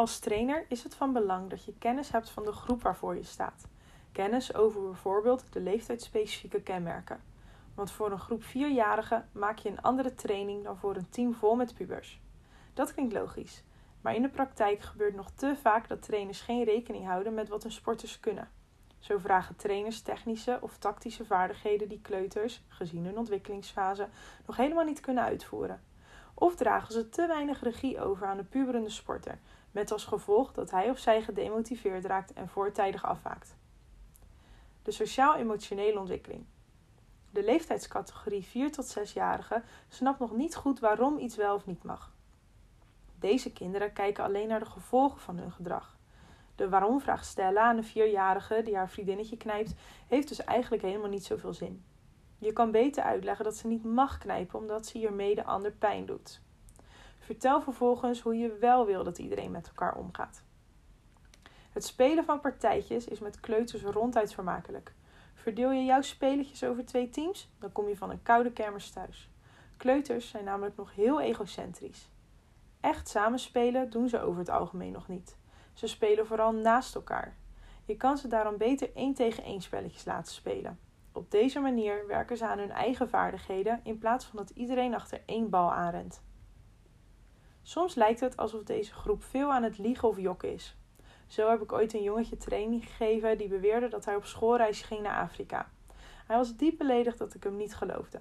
Als trainer is het van belang dat je kennis hebt van de groep waarvoor je staat. Kennis over bijvoorbeeld de leeftijdsspecifieke kenmerken. Want voor een groep vierjarigen maak je een andere training dan voor een team vol met pubers. Dat klinkt logisch, maar in de praktijk gebeurt nog te vaak dat trainers geen rekening houden met wat hun sporters kunnen. Zo vragen trainers technische of tactische vaardigheden die kleuters, gezien hun ontwikkelingsfase, nog helemaal niet kunnen uitvoeren. Of dragen ze te weinig regie over aan de puberende sporter, met als gevolg dat hij of zij gedemotiveerd raakt en voortijdig afwaakt. De sociaal-emotionele ontwikkeling. De leeftijdscategorie 4 tot 6-jarigen snapt nog niet goed waarom iets wel of niet mag. Deze kinderen kijken alleen naar de gevolgen van hun gedrag. De waarom-vraag stellen aan een vierjarige die haar vriendinnetje knijpt, heeft dus eigenlijk helemaal niet zoveel zin. Je kan beter uitleggen dat ze niet mag knijpen omdat ze hiermee de ander pijn doet. Vertel vervolgens hoe je wel wil dat iedereen met elkaar omgaat. Het spelen van partijtjes is met kleuters ronduit vermakelijk. Verdeel je jouw spelletjes over twee teams, dan kom je van een koude kermis thuis. Kleuters zijn namelijk nog heel egocentrisch. Echt samenspelen doen ze over het algemeen nog niet. Ze spelen vooral naast elkaar. Je kan ze daarom beter één tegen één spelletjes laten spelen. Op deze manier werken ze aan hun eigen vaardigheden in plaats van dat iedereen achter één bal aanrent. Soms lijkt het alsof deze groep veel aan het liegen of jokken is. Zo heb ik ooit een jongetje training gegeven die beweerde dat hij op schoolreis ging naar Afrika. Hij was diep beledigd dat ik hem niet geloofde.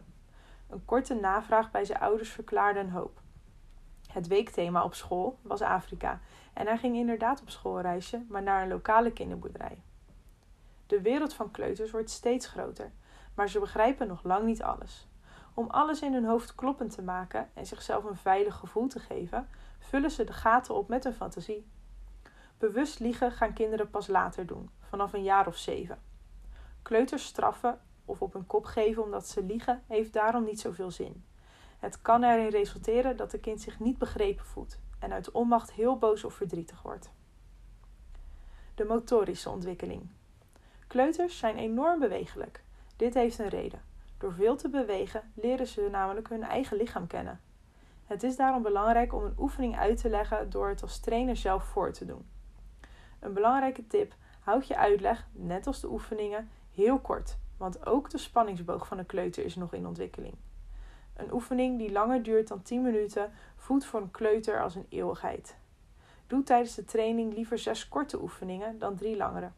Een korte navraag bij zijn ouders verklaarde een hoop. Het weekthema op school was Afrika en hij ging inderdaad op schoolreisje, maar naar een lokale kinderboerderij. De wereld van kleuters wordt steeds groter, maar ze begrijpen nog lang niet alles. Om alles in hun hoofd kloppend te maken en zichzelf een veilig gevoel te geven, vullen ze de gaten op met hun fantasie. Bewust liegen gaan kinderen pas later doen, vanaf een jaar of zeven. Kleuters straffen of op hun kop geven omdat ze liegen, heeft daarom niet zoveel zin. Het kan erin resulteren dat de kind zich niet begrepen voelt en uit onmacht heel boos of verdrietig wordt. De motorische ontwikkeling. Kleuters zijn enorm bewegelijk. Dit heeft een reden. Door veel te bewegen leren ze namelijk hun eigen lichaam kennen. Het is daarom belangrijk om een oefening uit te leggen door het als trainer zelf voor te doen. Een belangrijke tip: houd je uitleg, net als de oefeningen, heel kort, want ook de spanningsboog van een kleuter is nog in ontwikkeling. Een oefening die langer duurt dan 10 minuten voelt voor een kleuter als een eeuwigheid. Doe tijdens de training liever zes korte oefeningen dan drie langere.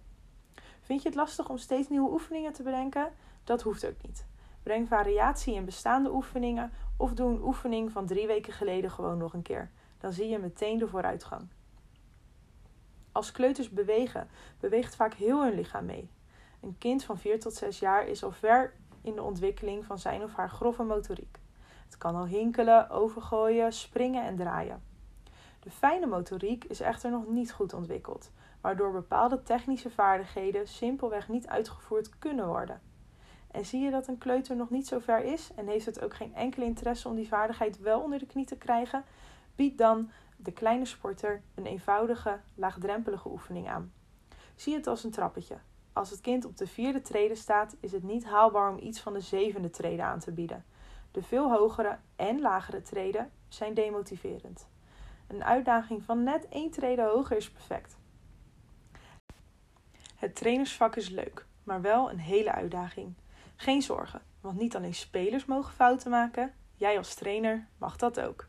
Vind je het lastig om steeds nieuwe oefeningen te bedenken? Dat hoeft ook niet. Breng variatie in bestaande oefeningen of doe een oefening van drie weken geleden gewoon nog een keer. Dan zie je meteen de vooruitgang. Als kleuters bewegen, beweegt vaak heel hun lichaam mee. Een kind van 4 tot 6 jaar is al ver in de ontwikkeling van zijn of haar grove motoriek. Het kan al hinkelen, overgooien, springen en draaien. De fijne motoriek is echter nog niet goed ontwikkeld, waardoor bepaalde technische vaardigheden simpelweg niet uitgevoerd kunnen worden. En zie je dat een kleuter nog niet zo ver is en heeft het ook geen enkel interesse om die vaardigheid wel onder de knie te krijgen, bied dan de kleine sporter een eenvoudige, laagdrempelige oefening aan. Zie het als een trappetje. Als het kind op de vierde trede staat, is het niet haalbaar om iets van de zevende trede aan te bieden. De veel hogere en lagere treden zijn demotiverend. Een uitdaging van net één trede hoger is perfect. Het trainersvak is leuk, maar wel een hele uitdaging. Geen zorgen, want niet alleen spelers mogen fouten maken, jij als trainer mag dat ook.